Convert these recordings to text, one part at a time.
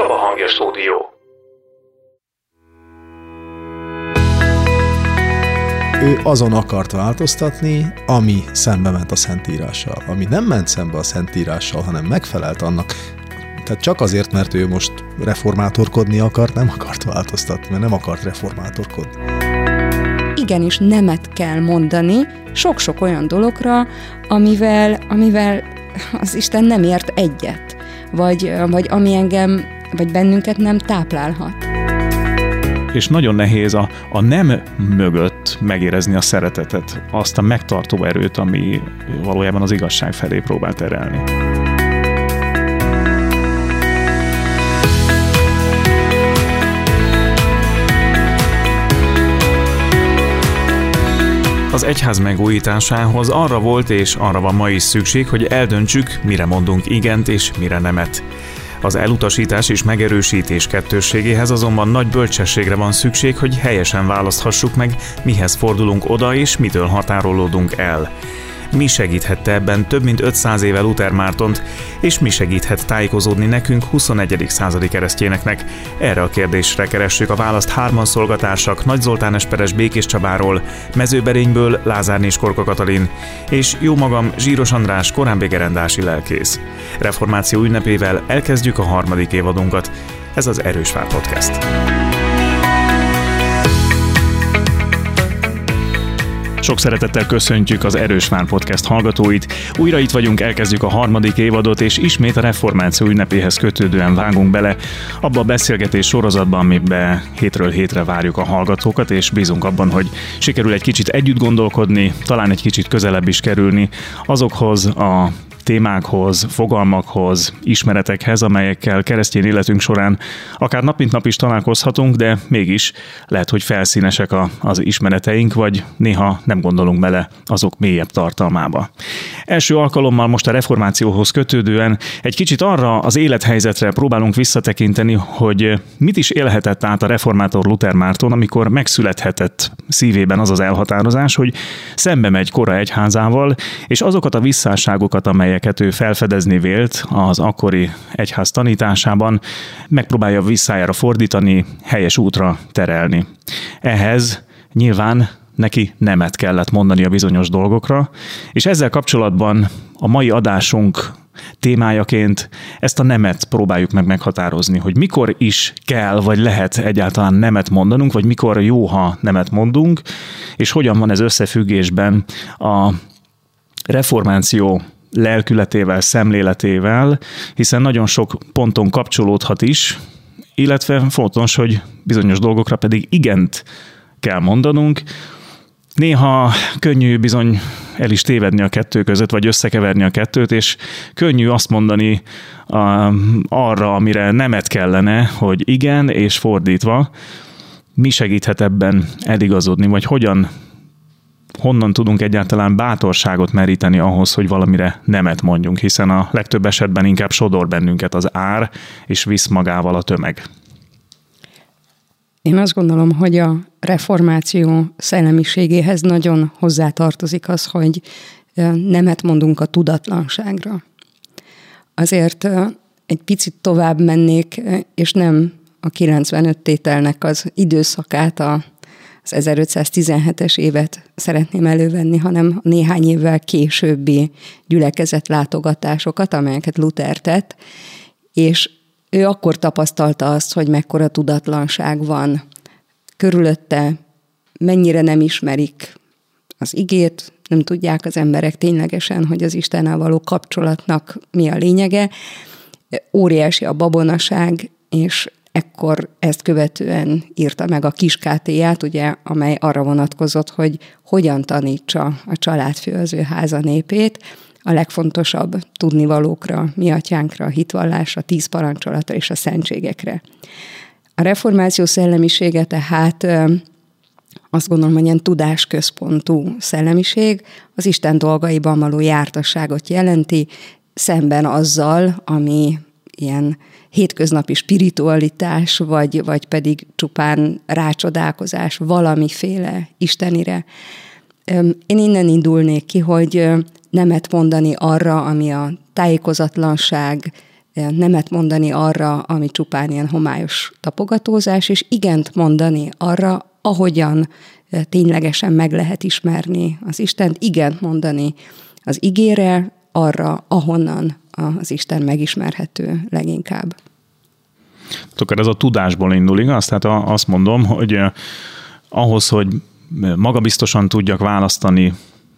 Csaba Hangja Stúdió. ő azon akart változtatni, ami szembe ment a Szentírással. Ami nem ment szembe a Szentírással, hanem megfelelt annak, tehát csak azért, mert ő most reformátorkodni akart, nem akart változtatni, mert nem akart reformátorkodni. Igenis nemet kell mondani sok-sok olyan dologra, amivel, amivel az Isten nem ért egyet, vagy, vagy ami engem, vagy bennünket nem táplálhat és nagyon nehéz a, a nem mögött megérezni a szeretetet, azt a megtartó erőt, ami valójában az igazság felé próbál terelni. Az egyház megújításához arra volt és arra van ma is szükség, hogy eldöntsük, mire mondunk igent és mire nemet. Az elutasítás és megerősítés kettősségéhez azonban nagy bölcsességre van szükség, hogy helyesen választhassuk meg, mihez fordulunk oda és mitől határolódunk el mi segíthette ebben több mint 500 éve Luther Mártont, és mi segíthet tájékozódni nekünk 21. századi keresztjéneknek? Erre a kérdésre keressük a választ hárman szolgatársak Nagy Zoltán Esperes Békés Csabáról, Mezőberényből Lázár Korka Katalin, és jó magam Zsíros András koránbégerendási lelkész. Reformáció ünnepével elkezdjük a harmadik évadunkat. Ez az Erős Vár Podcast. Sok szeretettel köszöntjük az Erős Vár Podcast hallgatóit. Újra itt vagyunk, elkezdjük a harmadik évadot, és ismét a reformáció ünnepéhez kötődően vágunk bele abba a beszélgetés sorozatban, amiben hétről hétre várjuk a hallgatókat, és bízunk abban, hogy sikerül egy kicsit együtt gondolkodni, talán egy kicsit közelebb is kerülni azokhoz a témákhoz, fogalmakhoz, ismeretekhez, amelyekkel keresztény életünk során akár nap mint nap is találkozhatunk, de mégis lehet, hogy felszínesek a, az ismereteink, vagy néha nem gondolunk bele azok mélyebb tartalmába. Első alkalommal most a reformációhoz kötődően egy kicsit arra az élethelyzetre próbálunk visszatekinteni, hogy mit is élhetett át a reformátor Luther Márton, amikor megszülethetett szívében az az elhatározás, hogy szembe megy kora egyházával, és azokat a visszáságokat, amelyek amelyeket ő felfedezni vélt az akkori egyház tanításában, megpróbálja visszájára fordítani, helyes útra terelni. Ehhez nyilván neki nemet kellett mondani a bizonyos dolgokra, és ezzel kapcsolatban a mai adásunk témájaként ezt a nemet próbáljuk meg meghatározni, hogy mikor is kell, vagy lehet egyáltalán nemet mondanunk, vagy mikor jó, ha nemet mondunk, és hogyan van ez összefüggésben a reformáció lelkületével, szemléletével, hiszen nagyon sok ponton kapcsolódhat is, illetve fontos, hogy bizonyos dolgokra pedig igent kell mondanunk. Néha könnyű bizony el is tévedni a kettő között, vagy összekeverni a kettőt, és könnyű azt mondani a, arra, amire nemet kellene, hogy igen, és fordítva. Mi segíthet ebben eligazodni, vagy hogyan honnan tudunk egyáltalán bátorságot meríteni ahhoz, hogy valamire nemet mondjunk, hiszen a legtöbb esetben inkább sodor bennünket az ár, és visz magával a tömeg. Én azt gondolom, hogy a reformáció szellemiségéhez nagyon hozzátartozik az, hogy nemet mondunk a tudatlanságra. Azért egy picit tovább mennék, és nem a 95 tételnek az időszakát a az 1517-es évet szeretném elővenni, hanem néhány évvel későbbi gyülekezet látogatásokat, amelyeket Luther tett, és ő akkor tapasztalta azt, hogy mekkora tudatlanság van körülötte, mennyire nem ismerik az igét, nem tudják az emberek ténylegesen, hogy az Istennel való kapcsolatnak mi a lényege. Óriási a babonaság, és ekkor ezt követően írta meg a kiskátéját, ugye, amely arra vonatkozott, hogy hogyan tanítsa a családfő az ő háza népét, a legfontosabb tudnivalókra, mi atyánkra, a hitvallásra, tíz parancsolatra és a szentségekre. A reformáció szellemisége tehát azt gondolom, hogy ilyen tudásközpontú szellemiség az Isten dolgaiban való jártasságot jelenti, szemben azzal, ami ilyen hétköznapi spiritualitás, vagy, vagy pedig csupán rácsodálkozás valamiféle istenire. Én innen indulnék ki, hogy nemet mondani arra, ami a tájékozatlanság, nemet mondani arra, ami csupán ilyen homályos tapogatózás, és igent mondani arra, ahogyan ténylegesen meg lehet ismerni az Istent, igent mondani az igére, arra, ahonnan az Isten megismerhető leginkább. Akkor ez a tudásból indul, igaz? Tehát azt mondom, hogy ahhoz, hogy magabiztosan tudjak választani,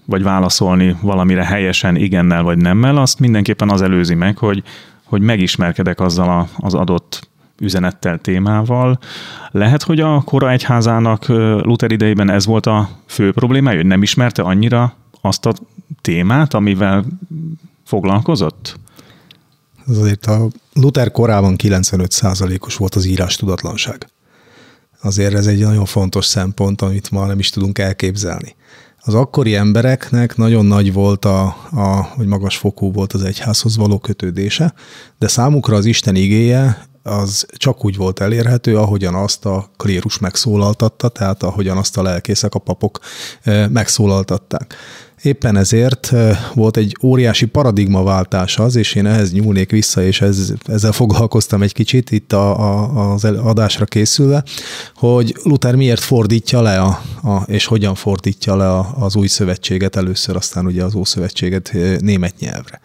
vagy válaszolni valamire helyesen igennel vagy nemmel, azt mindenképpen az előzi meg, hogy, hogy megismerkedek azzal a, az adott üzenettel, témával. Lehet, hogy a kora egyházának Luther idejében ez volt a fő problémája, hogy nem ismerte annyira azt a témát, amivel foglalkozott? Ez azért a Luther korában 95%-os volt az írás tudatlanság. Azért ez egy nagyon fontos szempont, amit ma nem is tudunk elképzelni. Az akkori embereknek nagyon nagy volt, a, a, hogy magas fokú volt az egyházhoz való kötődése, de számukra az Isten igéje az csak úgy volt elérhető, ahogyan azt a klérus megszólaltatta, tehát ahogyan azt a lelkészek, a papok eh, megszólaltatták. Éppen ezért volt egy óriási paradigmaváltás az, és én ehhez nyúlnék vissza, és ez, ezzel foglalkoztam egy kicsit itt a, a, az adásra készülve, hogy Luther miért fordítja le, a, a, és hogyan fordítja le a, az új szövetséget először, aztán ugye az ószövetséget német nyelvre.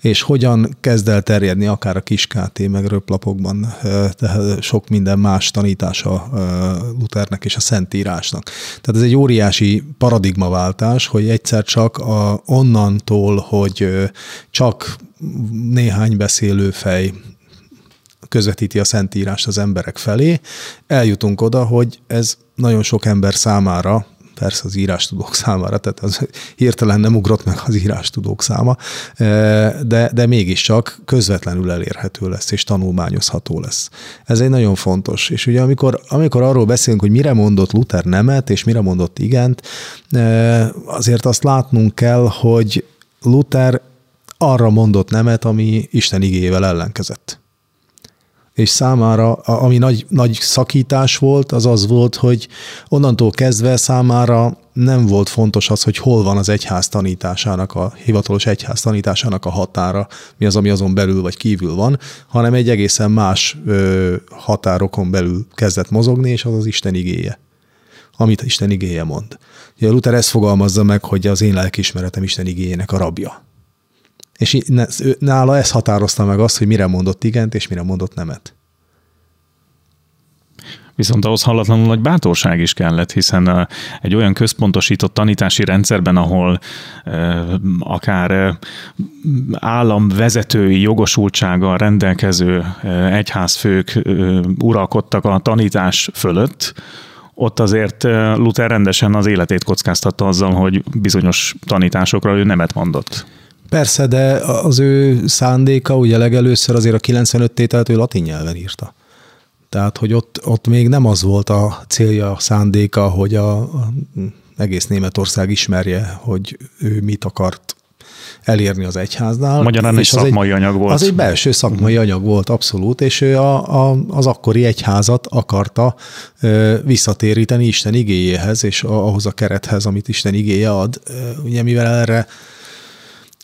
És hogyan kezd el terjedni akár a kiskáté, meg röplapokban, tehát sok minden más tanítása Luthernek és a Szentírásnak. Tehát ez egy óriási paradigmaváltás, hogy egyszer csak a, onnantól, hogy csak néhány beszélő fej közvetíti a Szentírást az emberek felé, eljutunk oda, hogy ez nagyon sok ember számára persze az írástudók számára, tehát az hirtelen nem ugrott meg az írástudók száma, de, de mégiscsak közvetlenül elérhető lesz, és tanulmányozható lesz. Ez egy nagyon fontos. És ugye amikor, amikor arról beszélünk, hogy mire mondott Luther nemet, és mire mondott igent, azért azt látnunk kell, hogy Luther arra mondott nemet, ami Isten igével ellenkezett és számára, ami nagy, nagy szakítás volt, az az volt, hogy onnantól kezdve számára nem volt fontos az, hogy hol van az egyház tanításának, a hivatalos egyház tanításának a határa, mi az, ami azon belül vagy kívül van, hanem egy egészen más ö, határokon belül kezdett mozogni, és az az Isten igéje, amit Isten igéje mond. Ugye Luther ezt fogalmazza meg, hogy az én lelkiismeretem Isten igényének a rabja. És nála ez határozta meg azt, hogy mire mondott igent, és mire mondott nemet. Viszont ahhoz hallatlanul nagy bátorság is kellett, hiszen egy olyan központosított tanítási rendszerben, ahol akár államvezetői jogosultsággal rendelkező egyházfők uralkodtak a tanítás fölött, ott azért Luther rendesen az életét kockáztatta azzal, hogy bizonyos tanításokra ő nemet mondott. Persze, de az ő szándéka ugye legelőször azért a 95 tételt ő latin nyelven írta. Tehát, hogy ott, ott még nem az volt a célja, a szándéka, hogy a, a egész Németország ismerje, hogy ő mit akart elérni az egyháznál. Magyarán egy szakmai egy, anyag volt. Az egy belső szakmai anyag volt, abszolút, és ő a, a, az akkori egyházat akarta ö, visszatéríteni Isten igéjéhez, és ahhoz a kerethez, amit Isten igéje ad. Ugye mivel erre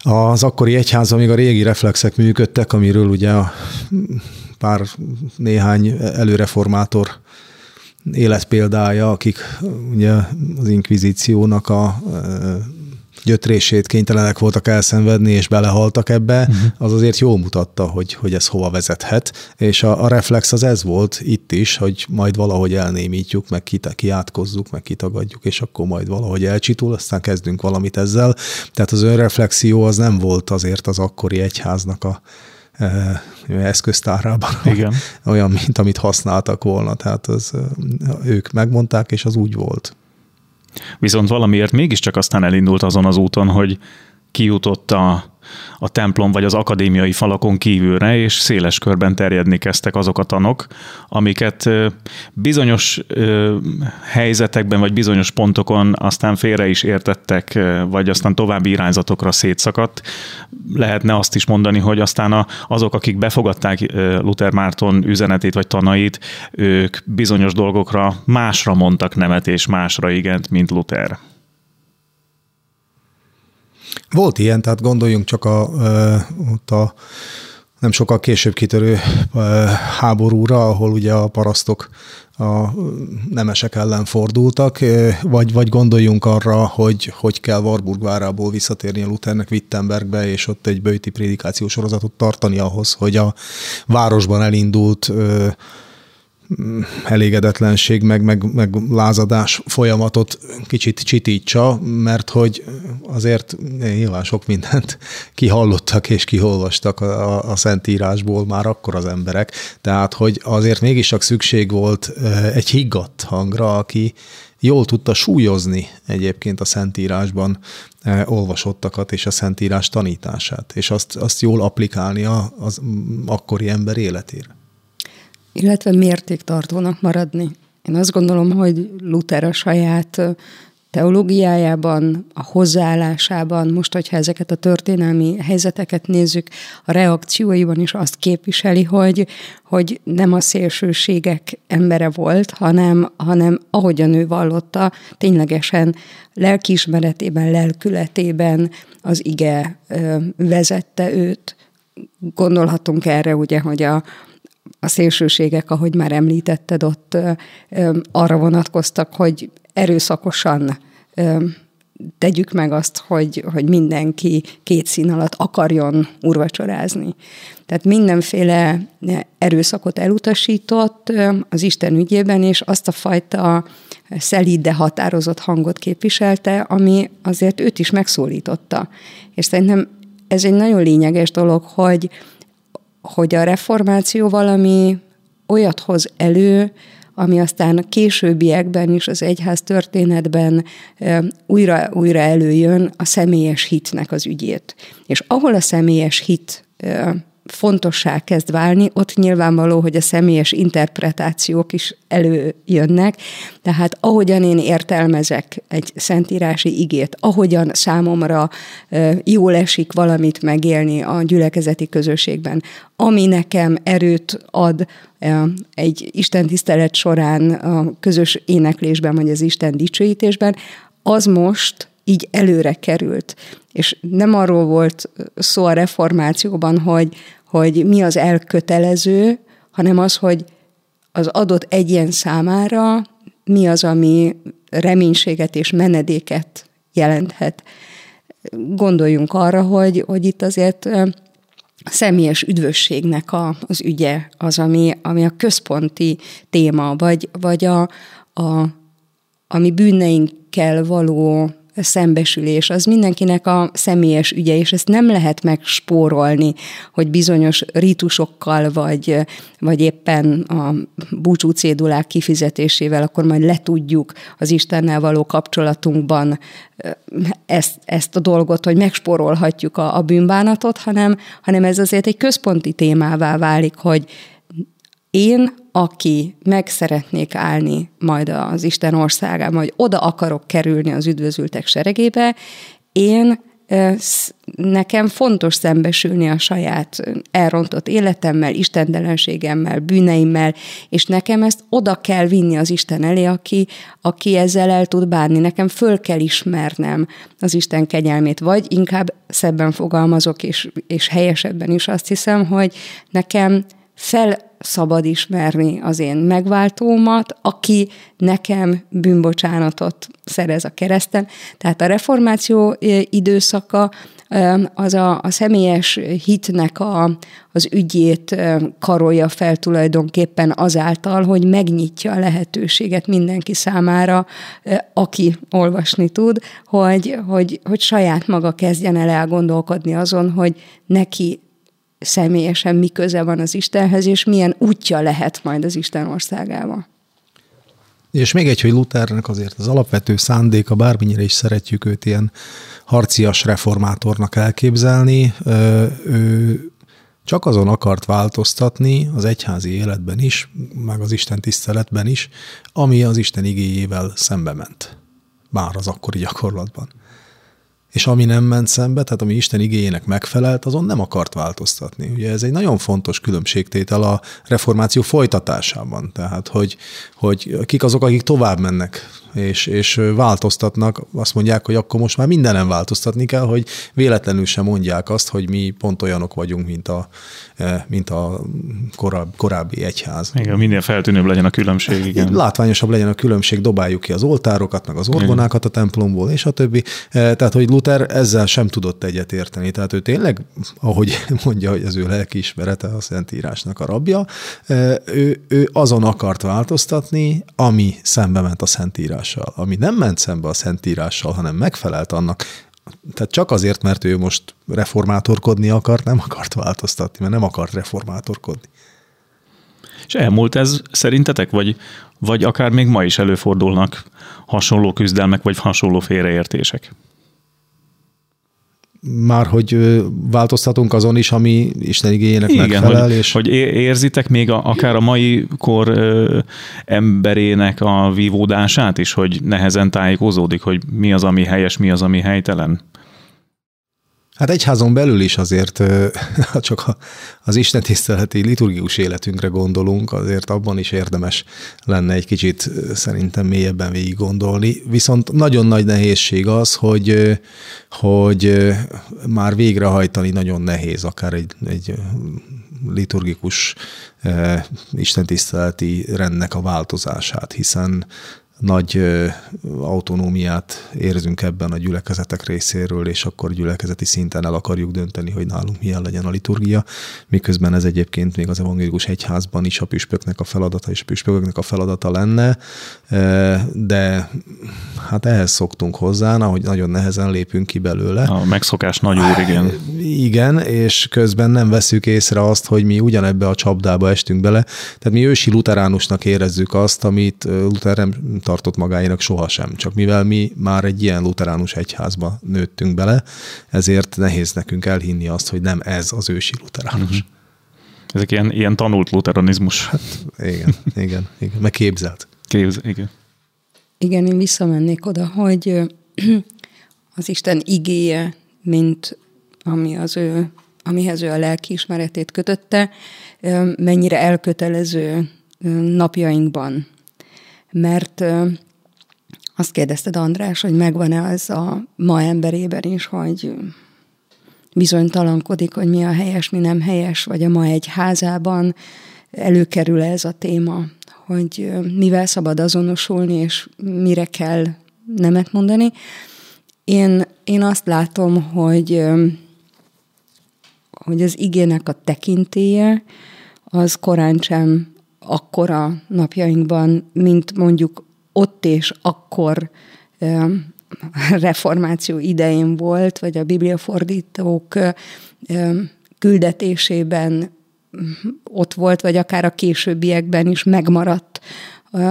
az akkori egyházban még a régi reflexek működtek, amiről ugye a pár néhány előreformátor életpéldája, akik ugye az inkvizíciónak a gyötrését kénytelenek voltak elszenvedni, és belehaltak ebbe, uh-huh. az azért jól mutatta, hogy, hogy ez hova vezethet. És a, a reflex az ez volt itt is, hogy majd valahogy elnémítjuk, meg kiátkozzuk, meg kitagadjuk, és akkor majd valahogy elcsitul, aztán kezdünk valamit ezzel. Tehát az önreflexió az nem volt azért az akkori egyháznak a eszköztárában Igen. olyan, mint amit használtak volna. Tehát az, ők megmondták, és az úgy volt. Viszont valamiért mégiscsak aztán elindult azon az úton, hogy kijutott a a templom vagy az akadémiai falakon kívülre, és széles körben terjedni kezdtek azok a tanok, amiket bizonyos helyzetekben vagy bizonyos pontokon aztán félre is értettek, vagy aztán további irányzatokra szétszakadt. Lehetne azt is mondani, hogy aztán azok, akik befogadták Luther Márton üzenetét vagy tanait, ők bizonyos dolgokra másra mondtak nemet és másra igent, mint Luther. Volt ilyen, tehát gondoljunk csak a, ott a nem sokkal később kitörő háborúra, ahol ugye a parasztok a nemesek ellen fordultak, vagy, vagy gondoljunk arra, hogy hogy kell Warburg várából visszatérni a Luthernek Wittenbergbe, és ott egy bőti prédikáció sorozatot tartani ahhoz, hogy a városban elindult elégedetlenség, meg, meg, meg lázadás folyamatot kicsit csitítsa, mert hogy azért nyilván sok mindent kihallottak és kiholvastak a, a Szentírásból már akkor az emberek, tehát hogy azért mégis csak szükség volt egy higgadt hangra, aki jól tudta súlyozni egyébként a Szentírásban olvasottakat és a Szentírás tanítását, és azt, azt jól applikálni az akkori ember életére illetve mértéktartónak maradni. Én azt gondolom, hogy Luther a saját teológiájában, a hozzáállásában, most, hogyha ezeket a történelmi helyzeteket nézzük, a reakcióiban is azt képviseli, hogy, hogy nem a szélsőségek embere volt, hanem, hanem ahogyan ő vallotta, ténylegesen lelkiismeretében, lelkületében az ige vezette őt. Gondolhatunk erre ugye, hogy a, a szélsőségek, ahogy már említetted, ott arra vonatkoztak, hogy erőszakosan tegyük meg azt, hogy, hogy mindenki két szín alatt akarjon urvacsorázni. Tehát mindenféle erőszakot elutasított az Isten ügyében, és azt a fajta szelíd, de határozott hangot képviselte, ami azért őt is megszólította. És szerintem ez egy nagyon lényeges dolog, hogy, hogy a reformáció valami olyat hoz elő, ami aztán a későbbiekben is az egyház történetben újra, újra előjön a személyes hitnek az ügyét. És ahol a személyes hit fontossá kezd válni, ott nyilvánvaló, hogy a személyes interpretációk is előjönnek, tehát ahogyan én értelmezek egy szentírási igét, ahogyan számomra jól esik valamit megélni a gyülekezeti közösségben, ami nekem erőt ad egy Isten tisztelet során a közös éneklésben, vagy az Isten dicsőítésben, az most így előre került. És nem arról volt szó a reformációban, hogy, hogy mi az elkötelező, hanem az, hogy az adott egyén számára mi az, ami reménységet és menedéket jelenthet. Gondoljunk arra, hogy, hogy itt azért a személyes üdvösségnek a, az ügye az, ami, ami a központi téma, vagy, vagy a, a, ami bűneinkkel való szembesülés, az mindenkinek a személyes ügye, és ezt nem lehet megspórolni, hogy bizonyos rítusokkal, vagy, vagy éppen a búcsú cédulák kifizetésével akkor majd letudjuk az Istennel való kapcsolatunkban ezt, ezt a dolgot, hogy megspórolhatjuk a, a bűnbánatot, hanem, hanem ez azért egy központi témává válik, hogy én, aki meg szeretnék állni majd az Isten országában, vagy oda akarok kerülni az üdvözültek seregébe, én nekem fontos szembesülni a saját elrontott életemmel, istentelenségemmel, bűneimmel, és nekem ezt oda kell vinni az Isten elé, aki, aki ezzel el tud bánni. Nekem föl kell ismernem az Isten kegyelmét, vagy inkább szebben fogalmazok, és, és helyesebben is azt hiszem, hogy nekem fel szabad ismerni az én megváltómat, aki nekem bűnbocsánatot szerez a kereszten. Tehát a reformáció időszaka az a, a személyes hitnek a, az ügyét karolja fel tulajdonképpen azáltal, hogy megnyitja a lehetőséget mindenki számára, aki olvasni tud, hogy, hogy, hogy saját maga kezdjen el elgondolkodni azon, hogy neki személyesen mi köze van az Istenhez, és milyen útja lehet majd az Isten országába. És még egy, hogy Luthernek azért az alapvető szándéka, bármennyire is szeretjük őt ilyen harcias reformátornak elképzelni, ő csak azon akart változtatni az egyházi életben is, meg az Isten tiszteletben is, ami az Isten igéjével szembe ment. Bár az akkori gyakorlatban és ami nem ment szembe, tehát ami Isten igényének megfelelt, azon nem akart változtatni. Ugye ez egy nagyon fontos különbségtétel a reformáció folytatásában, tehát hogy, hogy kik azok, akik tovább mennek és, és változtatnak, azt mondják, hogy akkor most már mindenem változtatni kell, hogy véletlenül sem mondják azt, hogy mi pont olyanok vagyunk, mint a, mint a korábbi, korábbi egyház. Igen, minél feltűnőbb legyen a különbség. Igen. Látványosabb legyen a különbség, dobáljuk ki az oltárokat, meg az orgonákat a templomból, és a többi. Tehát, hogy Luther ezzel sem tudott egyet érteni. Tehát ő tényleg, ahogy mondja, hogy az ő lelkiismerete a Szentírásnak a rabja, ő, ő azon akart változtatni, ami szembe ment a Szentírással. Ami nem ment szembe a Szentírással, hanem megfelelt annak, tehát csak azért, mert ő most reformátorkodni akart, nem akart változtatni, mert nem akart reformátorkodni. És elmúlt ez szerintetek, vagy, vagy akár még ma is előfordulnak hasonló küzdelmek, vagy hasonló félreértések? Már hogy változtatunk azon is, ami Isten igényének Igen, megfelel. Hogy, és... hogy érzitek még a, akár a mai kor ö, emberének a vívódását is, hogy nehezen tájékozódik, hogy mi az, ami helyes, mi az, ami helytelen? Hát egyházon belül is azért, ha csak az Isten tiszteleti liturgikus életünkre gondolunk, azért abban is érdemes lenne egy kicsit szerintem mélyebben végig gondolni. Viszont nagyon nagy nehézség az, hogy, hogy már végrehajtani nagyon nehéz, akár egy, egy liturgikus istentiszteleti rendnek a változását, hiszen nagy autonómiát érzünk ebben a gyülekezetek részéről, és akkor gyülekezeti szinten el akarjuk dönteni, hogy nálunk milyen legyen a liturgia, miközben ez egyébként még az evangélikus egyházban is a püspöknek a feladata és a püspöknek a feladata lenne, de hát ehhez szoktunk hozzá, ahogy nagyon nehezen lépünk ki belőle. A megszokás nagy úr, igen. Igen, és közben nem veszük észre azt, hogy mi ugyanebbe a csapdába estünk bele. Tehát mi ősi luteránusnak érezzük azt, amit Luther nem tartott magáénak sohasem. Csak mivel mi már egy ilyen luteránus egyházba nőttünk bele, ezért nehéz nekünk elhinni azt, hogy nem ez az ősi luteránus. Uh-huh. Ezek ilyen, ilyen tanult luteranizmus. Hát igen, igen, igen, meg képzelt. Képz, igen. Igen, én visszamennék oda, hogy az Isten igéje, mint ami az ő, amihez ő a lelkiismeretét kötötte, mennyire elkötelező napjainkban mert azt kérdezted, András, hogy megvan-e az a ma emberében is, hogy bizonytalankodik, hogy mi a helyes, mi nem helyes, vagy a ma egy házában előkerül ez a téma, hogy mivel szabad azonosulni, és mire kell nemet mondani. Én, én azt látom, hogy, hogy az igének a tekintéje az korán sem akkora napjainkban, mint mondjuk ott és akkor reformáció idején volt, vagy a bibliafordítók küldetésében ott volt, vagy akár a későbbiekben is megmaradt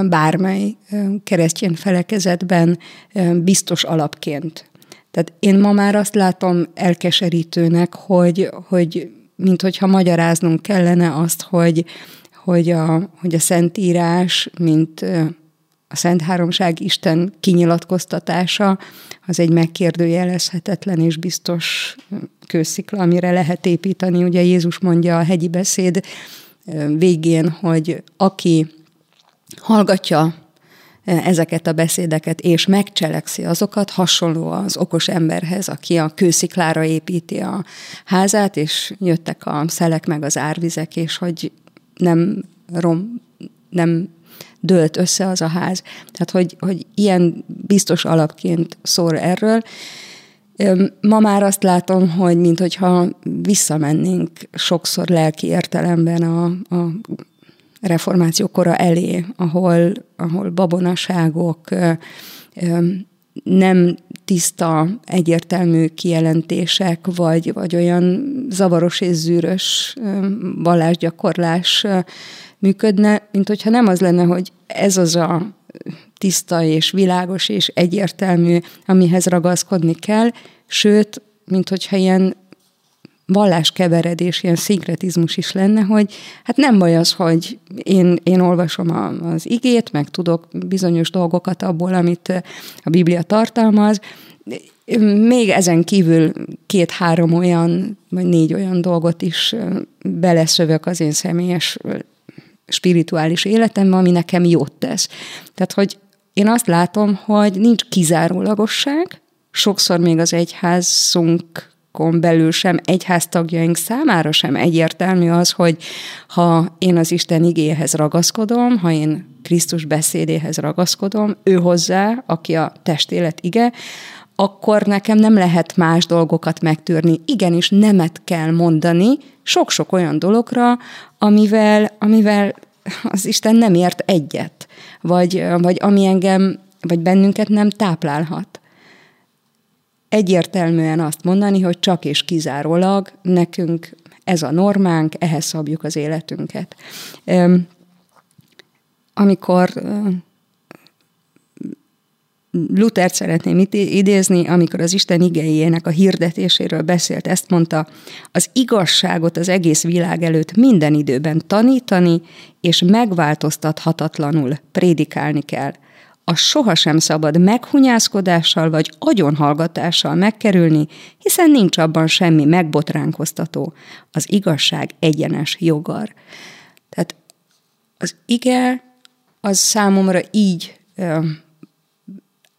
bármely keresztény felekezetben biztos alapként. Tehát én ma már azt látom elkeserítőnek, hogy, hogy mint hogyha magyaráznunk kellene azt, hogy hogy a, hogy a Szentírás, mint a Szent Háromság Isten kinyilatkoztatása, az egy megkérdőjelezhetetlen és biztos kőszikla, amire lehet építeni. Ugye Jézus mondja a hegyi beszéd végén, hogy aki hallgatja ezeket a beszédeket, és megcselekszi azokat, hasonló az okos emberhez, aki a kősziklára építi a házát, és jöttek a szelek meg az árvizek, és hogy nem rom, nem dőlt össze az a ház. Tehát, hogy, hogy ilyen biztos alapként szól erről. Ma már azt látom, hogy minthogyha visszamennénk sokszor lelki értelemben a, a reformáció kora elé, ahol, ahol babonaságok, nem tiszta, egyértelmű kijelentések, vagy, vagy olyan zavaros és zűrös vallásgyakorlás működne, mint hogyha nem az lenne, hogy ez az a tiszta és világos és egyértelmű, amihez ragaszkodni kell, sőt, mint hogyha ilyen valláskeveredés, ilyen szinkretizmus is lenne, hogy hát nem baj az, hogy én, én olvasom a, az igét, meg tudok bizonyos dolgokat abból, amit a Biblia tartalmaz, még ezen kívül két-három olyan, vagy négy olyan dolgot is beleszövök az én személyes spirituális életembe, ami nekem jót tesz. Tehát, hogy én azt látom, hogy nincs kizárólagosság, sokszor még az egyházunkon belül sem, egyháztagjaink számára sem egyértelmű az, hogy ha én az Isten igéhez ragaszkodom, ha én Krisztus beszédéhez ragaszkodom, ő hozzá, aki a testélet ige, akkor nekem nem lehet más dolgokat megtűrni. Igenis nemet kell mondani sok-sok olyan dologra, amivel, amivel az Isten nem ért egyet, vagy, vagy ami engem, vagy bennünket nem táplálhat. Egyértelműen azt mondani, hogy csak és kizárólag nekünk ez a normánk, ehhez szabjuk az életünket. Amikor Luther szeretném idézni, amikor az Isten igényének a hirdetéséről beszélt, ezt mondta, az igazságot az egész világ előtt minden időben tanítani, és megváltoztathatatlanul prédikálni kell. A sohasem szabad meghunyászkodással vagy agyonhallgatással megkerülni, hiszen nincs abban semmi megbotránkoztató. Az igazság egyenes jogar. Tehát az ige az számomra így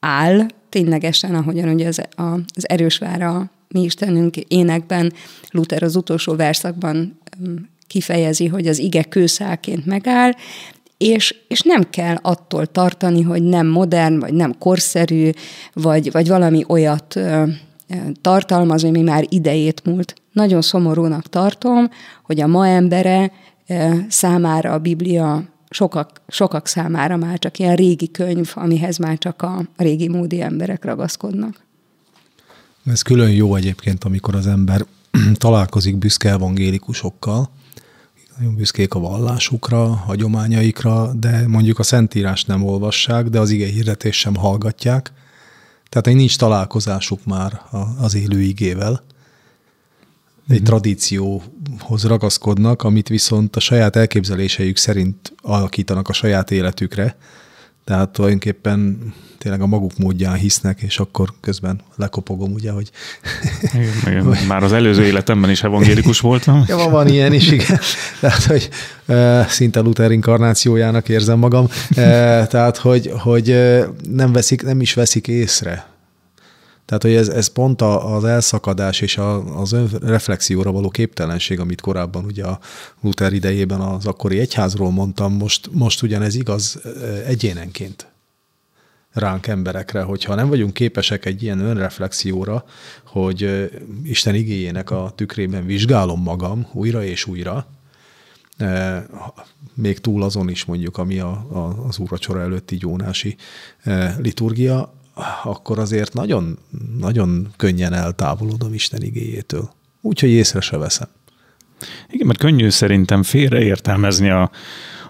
áll, ténylegesen, ahogyan ugye az, a, az erős vára mi Istenünk énekben Luther az utolsó verszakban kifejezi, hogy az ige kőszálként megáll, és, és nem kell attól tartani, hogy nem modern, vagy nem korszerű, vagy, vagy valami olyat ö, tartalmaz, ami már idejét múlt. Nagyon szomorúnak tartom, hogy a ma embere ö, számára a Biblia sokak, sokak számára már csak ilyen régi könyv, amihez már csak a régi módi emberek ragaszkodnak. Ez külön jó egyébként, amikor az ember találkozik büszke evangélikusokkal, nagyon büszkék a vallásukra, hagyományaikra, de mondjuk a Szentírás nem olvassák, de az ige hirdetés sem hallgatják. Tehát egy nincs találkozásuk már az élő igével egy mhm. tradícióhoz ragaszkodnak, amit viszont a saját elképzeléseik szerint alakítanak a saját életükre. Tehát tulajdonképpen tényleg a maguk módján hisznek, és akkor közben lekopogom, ugye, hogy... Igen, igen. Már az előző életemben is evangélikus voltam. Ja, van ilyen is, igen. Tehát, hogy szinte Luther inkarnációjának érzem magam. Tehát, hogy, hogy nem, veszik, nem is veszik észre tehát, hogy ez, ez pont az elszakadás és a, az önreflexióra való képtelenség, amit korábban ugye a Luther idejében az akkori egyházról mondtam, most, most ugyanez igaz egyénenként ránk emberekre, hogyha nem vagyunk képesek egy ilyen önreflexióra, hogy Isten igényének a tükrében vizsgálom magam újra és újra, még túl azon is mondjuk, ami a, a, az úracsora előtti gyónási liturgia, akkor azért nagyon, nagyon könnyen eltávolodom Isten igéjétől. Úgyhogy észre se veszem. Igen, mert könnyű szerintem félreértelmezni a,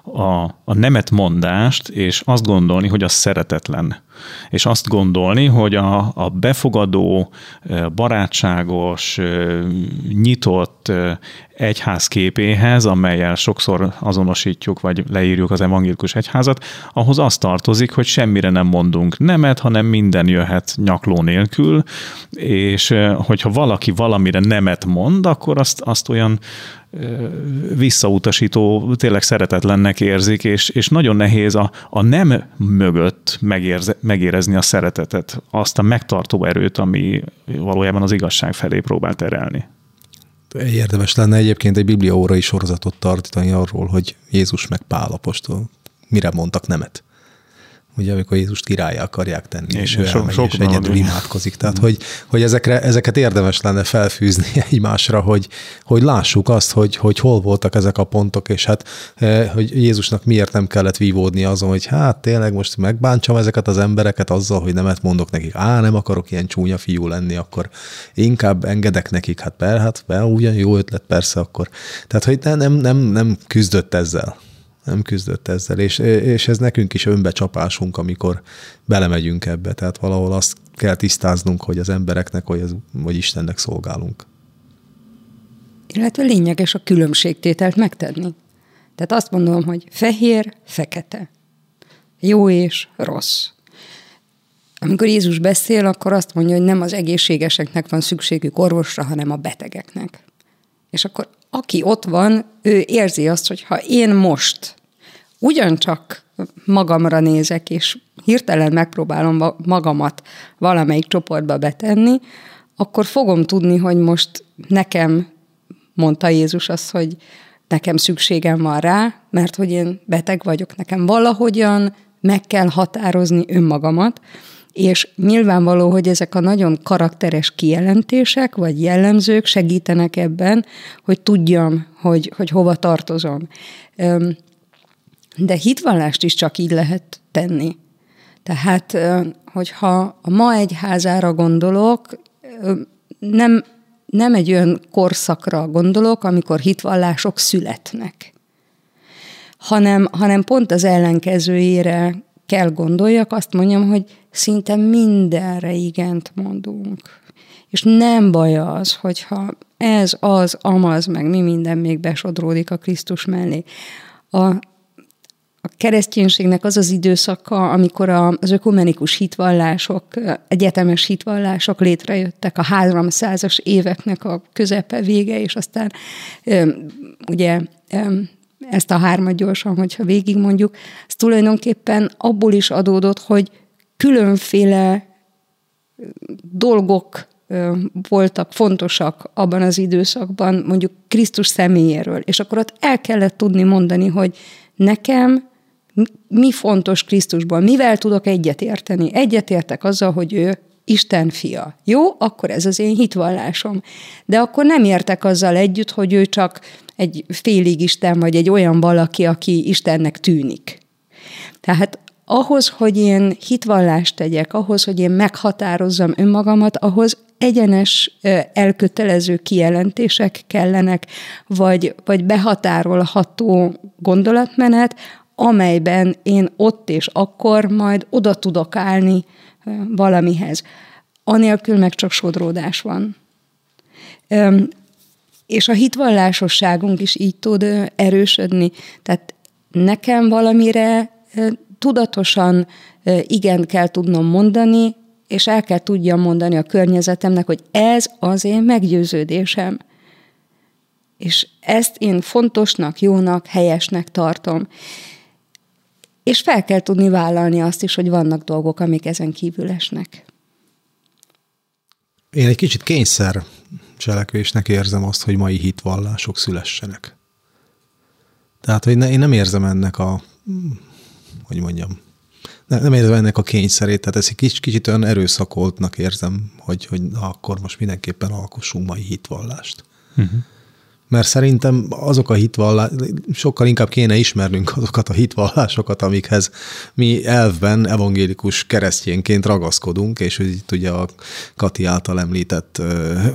a, a nemet mondást, és azt gondolni, hogy az szeretetlen. És azt gondolni, hogy a, a befogadó, barátságos, nyitott egyház képéhez, amelyel sokszor azonosítjuk, vagy leírjuk az evangélikus egyházat, ahhoz az tartozik, hogy semmire nem mondunk nemet, hanem minden jöhet nyakló nélkül, és hogyha valaki valamire nemet mond, akkor azt, azt olyan visszautasító, tényleg szeretetlennek érzik, és, és nagyon nehéz a, a nem mögött megérze, megérezni a szeretetet, azt a megtartó erőt, ami valójában az igazság felé próbál terelni. Érdemes lenne egyébként egy bibliaórai sorozatot tartani arról, hogy Jézus meg Pál apostol mire mondtak nemet ugye amikor Jézust királyá akarják tenni, és, és ő elmegy, sok, és egyedül imádkozik. Tehát, hogy, hogy ezekre, ezeket érdemes lenne felfűzni egymásra, hogy, hogy lássuk azt, hogy, hogy hol voltak ezek a pontok, és hát, eh, hogy Jézusnak miért nem kellett vívódni azon, hogy hát tényleg most megbántsam ezeket az embereket azzal, hogy nemet mondok nekik, á, nem akarok ilyen csúnya fiú lenni, akkor inkább engedek nekik, hát per, hát per, ugyan jó ötlet, persze akkor. Tehát, hogy nem, nem, nem küzdött ezzel nem küzdött ezzel, és, és ez nekünk is önbecsapásunk, amikor belemegyünk ebbe, tehát valahol azt kell tisztáznunk, hogy az embereknek, hogy, az, hogy Istennek szolgálunk. Illetve lényeges a különbségtételt megtenni. Tehát azt mondom, hogy fehér, fekete, jó és rossz. Amikor Jézus beszél, akkor azt mondja, hogy nem az egészségeseknek van szükségük orvosra, hanem a betegeknek. És akkor aki ott van, ő érzi azt, hogy ha én most ugyancsak magamra nézek, és hirtelen megpróbálom magamat valamelyik csoportba betenni, akkor fogom tudni, hogy most nekem mondta Jézus azt, hogy nekem szükségem van rá, mert hogy én beteg vagyok, nekem valahogyan meg kell határozni önmagamat, és nyilvánvaló, hogy ezek a nagyon karakteres kijelentések vagy jellemzők segítenek ebben, hogy tudjam, hogy, hogy hova tartozom. De hitvallást is csak így lehet tenni. Tehát, hogyha a ma egyházára gondolok, nem, nem egy olyan korszakra gondolok, amikor hitvallások születnek, hanem, hanem pont az ellenkezőjére kell gondoljak, azt mondjam, hogy szinte mindenre igent mondunk. És nem baj az, hogyha ez, az, amaz, meg mi minden még besodródik a Krisztus mellé. A, a kereszténységnek az az időszaka, amikor az ökumenikus hitvallások, egyetemes hitvallások létrejöttek a 300-as éveknek a közepe vége, és aztán ugye ezt a hármat gyorsan, hogyha végigmondjuk, ez tulajdonképpen abból is adódott, hogy különféle dolgok voltak fontosak abban az időszakban, mondjuk Krisztus személyéről, és akkor ott el kellett tudni mondani, hogy nekem mi fontos Krisztusban, mivel tudok egyetérteni. Egyetértek azzal, hogy ő Isten fia. Jó, akkor ez az én hitvallásom. De akkor nem értek azzal együtt, hogy ő csak egy félig Isten, vagy egy olyan valaki, aki Istennek tűnik. Tehát ahhoz, hogy én hitvallást tegyek, ahhoz, hogy én meghatározzam önmagamat, ahhoz egyenes elkötelező kijelentések kellenek, vagy, vagy behatárolható gondolatmenet, amelyben én ott és akkor majd oda tudok állni valamihez. Anélkül meg csak sodródás van. És a hitvallásosságunk is így tud erősödni. Tehát nekem valamire tudatosan igen kell tudnom mondani, és el kell tudjam mondani a környezetemnek, hogy ez az én meggyőződésem. És ezt én fontosnak, jónak, helyesnek tartom. És fel kell tudni vállalni azt is, hogy vannak dolgok, amik ezen kívül esnek. Én egy kicsit kényszer cselekvésnek érzem azt, hogy mai hitvallások szülessenek. Tehát, hogy ne, én nem érzem ennek a, hogy mondjam, nem érzem ennek a kényszerét, tehát ezt egy kicsit, kicsit olyan erőszakoltnak érzem, hogy, hogy na, akkor most mindenképpen alkossunk mai hitvallást. Uh-huh mert szerintem azok a hitvallások, sokkal inkább kéne ismernünk azokat a hitvallásokat, amikhez mi elvben evangélikus keresztjénként ragaszkodunk, és hogy itt ugye a Kati által említett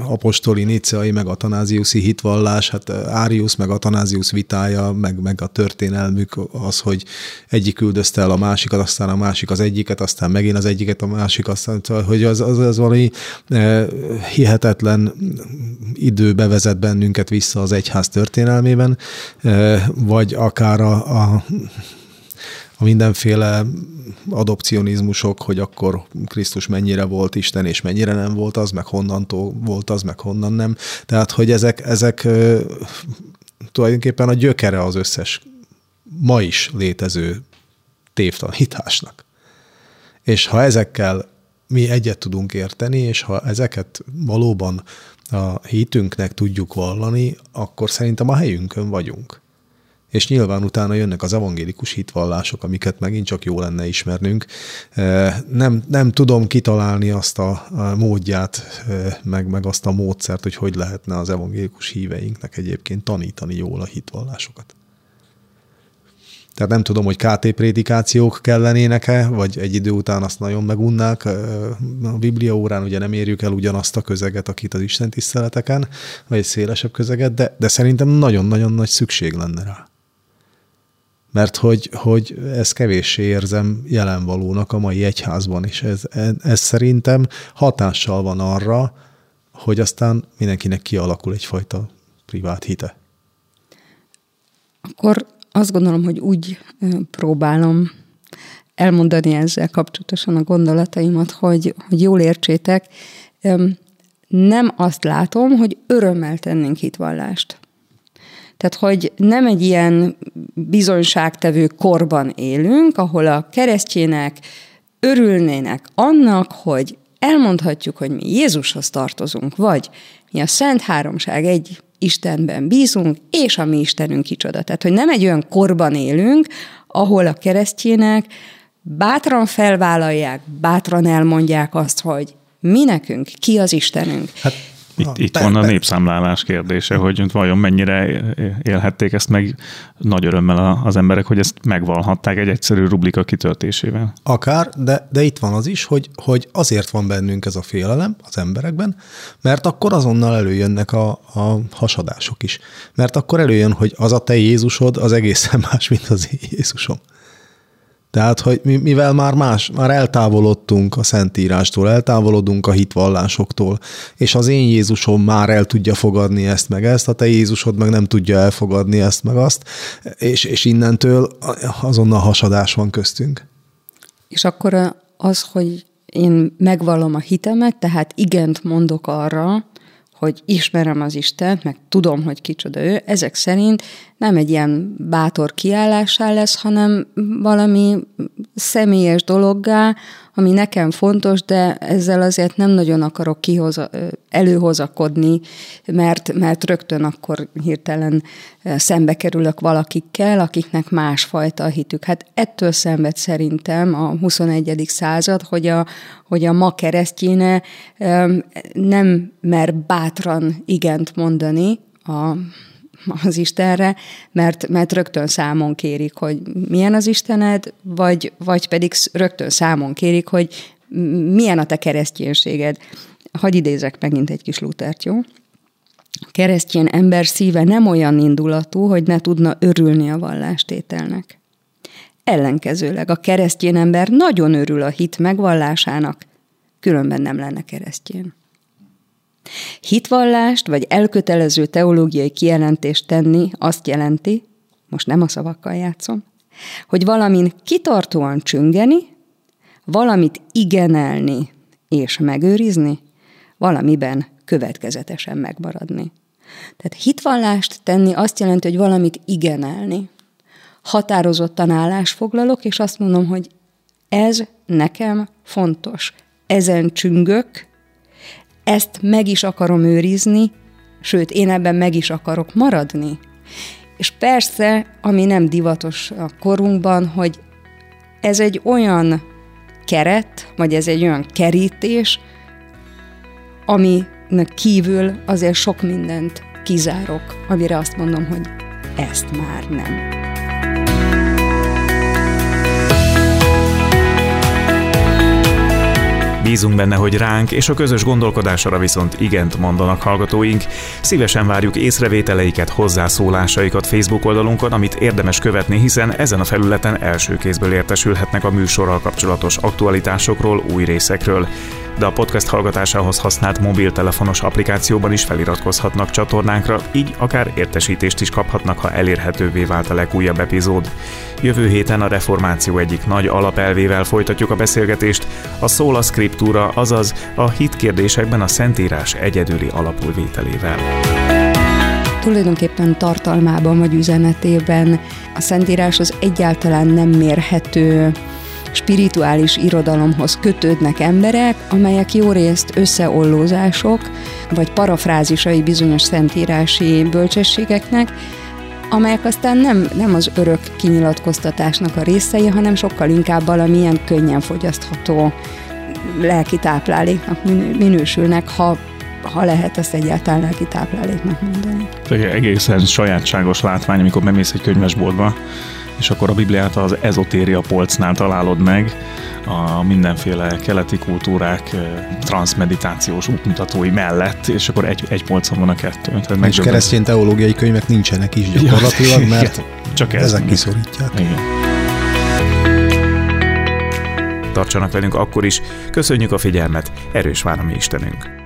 apostoli, nicei, meg atanáziuszi hitvallás, hát Árius, meg atanázius vitája, meg, meg a történelmük az, hogy egyik üldözte el a másikat, aztán a másik az egyiket, aztán megint az egyiket, a másik, aztán, hogy az, az, az valami hihetetlen időbe vezet bennünket vissza az egyház történelmében, vagy akár a, a a mindenféle adopcionizmusok, hogy akkor Krisztus mennyire volt Isten, és mennyire nem volt az, meg honnantól volt az, meg honnan nem. Tehát, hogy ezek, ezek tulajdonképpen a gyökere az összes ma is létező tévtanításnak. És ha ezekkel mi egyet tudunk érteni, és ha ezeket valóban a hitünknek tudjuk vallani, akkor szerintem a helyünkön vagyunk. És nyilván utána jönnek az evangélikus hitvallások, amiket megint csak jó lenne ismernünk. Nem, nem tudom kitalálni azt a módját, meg, meg azt a módszert, hogy hogy lehetne az evangélikus híveinknek egyébként tanítani jól a hitvallásokat. Tehát nem tudom, hogy KT prédikációk kellenének-e, vagy egy idő után azt nagyon megunnák. A Biblia órán ugye nem érjük el ugyanazt a közeget, akit az Isten tiszteleteken, vagy egy szélesebb közeget, de, de szerintem nagyon-nagyon nagy szükség lenne rá. Mert hogy, hogy ez kevéssé érzem jelenvalónak a mai egyházban, és ez, ez szerintem hatással van arra, hogy aztán mindenkinek kialakul egyfajta privát hite. Akkor azt gondolom, hogy úgy próbálom elmondani ezzel kapcsolatosan a gondolataimat, hogy, hogy jól értsétek, nem azt látom, hogy örömmel tennénk hitvallást. Tehát, hogy nem egy ilyen bizonyságtevő korban élünk, ahol a keresztjének örülnének annak, hogy elmondhatjuk, hogy mi Jézushoz tartozunk, vagy mi a Szent Háromság egy Istenben bízunk, és a mi Istenünk kicsoda. Tehát, hogy nem egy olyan korban élünk, ahol a keresztjének bátran felvállalják, bátran elmondják azt, hogy mi nekünk, ki az Istenünk. Hát itt, itt van a népszámlálás kérdése, hogy vajon mennyire élhették ezt meg nagy örömmel az emberek, hogy ezt megvalhatták egy egyszerű rublika kitöltésével. Akár, de, de itt van az is, hogy, hogy azért van bennünk ez a félelem az emberekben, mert akkor azonnal előjönnek a, a hasadások is. Mert akkor előjön, hogy az a te Jézusod az egészen más, mint az én Jézusom. Tehát, hogy mivel már más, már eltávolodtunk a Szentírástól, eltávolodunk a hitvallásoktól, és az én Jézusom már el tudja fogadni ezt meg ezt, a te Jézusod meg nem tudja elfogadni ezt meg azt, és, és innentől azonnal hasadás van köztünk. És akkor az, hogy én megvallom a hitemet, tehát igent mondok arra, hogy ismerem az Istent, meg tudom, hogy kicsoda ő, ezek szerint nem egy ilyen bátor kiállásá lesz, hanem valami személyes dologgá, ami nekem fontos, de ezzel azért nem nagyon akarok kihoza, előhozakodni, mert, mert rögtön akkor hirtelen szembe kerülök valakikkel, akiknek másfajta a hitük. Hát ettől szenved szerintem a 21. század, hogy a, hogy a ma keresztjéne nem mer bátran igent mondani a az Istenre, mert, mert rögtön számon kérik, hogy milyen az Istened, vagy, vagy pedig rögtön számon kérik, hogy milyen a te kereszténységed. Hagy idézek megint egy kis Lutert, jó? A ember szíve nem olyan indulatú, hogy ne tudna örülni a vallástételnek. Ellenkezőleg a keresztény ember nagyon örül a hit megvallásának, különben nem lenne keresztény. Hitvallást vagy elkötelező teológiai kijelentést tenni azt jelenti, most nem a szavakkal játszom, hogy valamin kitartóan csüngeni, valamit igenelni és megőrizni, valamiben következetesen megmaradni. Tehát hitvallást tenni azt jelenti, hogy valamit igenelni. Határozottan állásfoglalok, és azt mondom, hogy ez nekem fontos. Ezen csüngök, ezt meg is akarom őrizni, sőt, én ebben meg is akarok maradni. És persze, ami nem divatos a korunkban, hogy ez egy olyan keret, vagy ez egy olyan kerítés, aminek kívül azért sok mindent kizárok, amire azt mondom, hogy ezt már nem. Bízunk benne, hogy ránk és a közös gondolkodásra viszont igent mondanak hallgatóink. Szívesen várjuk észrevételeiket, hozzászólásaikat Facebook oldalunkon, amit érdemes követni, hiszen ezen a felületen első kézből értesülhetnek a műsorral kapcsolatos aktualitásokról, új részekről de a podcast hallgatásához használt mobiltelefonos applikációban is feliratkozhatnak csatornánkra, így akár értesítést is kaphatnak, ha elérhetővé vált a legújabb epizód. Jövő héten a reformáció egyik nagy alapelvével folytatjuk a beszélgetést, a szóla scriptura, azaz a hitkérdésekben a Szentírás egyedüli alapulvételével. Tulajdonképpen tartalmában vagy üzenetében a Szentírás az egyáltalán nem mérhető spirituális irodalomhoz kötődnek emberek, amelyek jó részt összeollózások, vagy parafrázisai bizonyos szentírási bölcsességeknek, amelyek aztán nem, nem az örök kinyilatkoztatásnak a részei, hanem sokkal inkább valamilyen könnyen fogyasztható lelki tápláléknak minősülnek, ha ha lehet ezt egyáltalán lelki tápláléknak mondani. Egészen sajátságos látvány, amikor bemész egy könyvesboltba, és akkor a Bibliát az ezotéria polcnál találod meg, a mindenféle keleti kultúrák transzmeditációs útmutatói mellett, és akkor egy, egy polcon van a kettő. Tehát és keresztény teológiai könyvek nincsenek is gyakorlatilag, ja, mert csak ez ezek kiszorítják. Igen. Tartsanak velünk akkor is. Köszönjük a figyelmet, erős vár a mi Istenünk.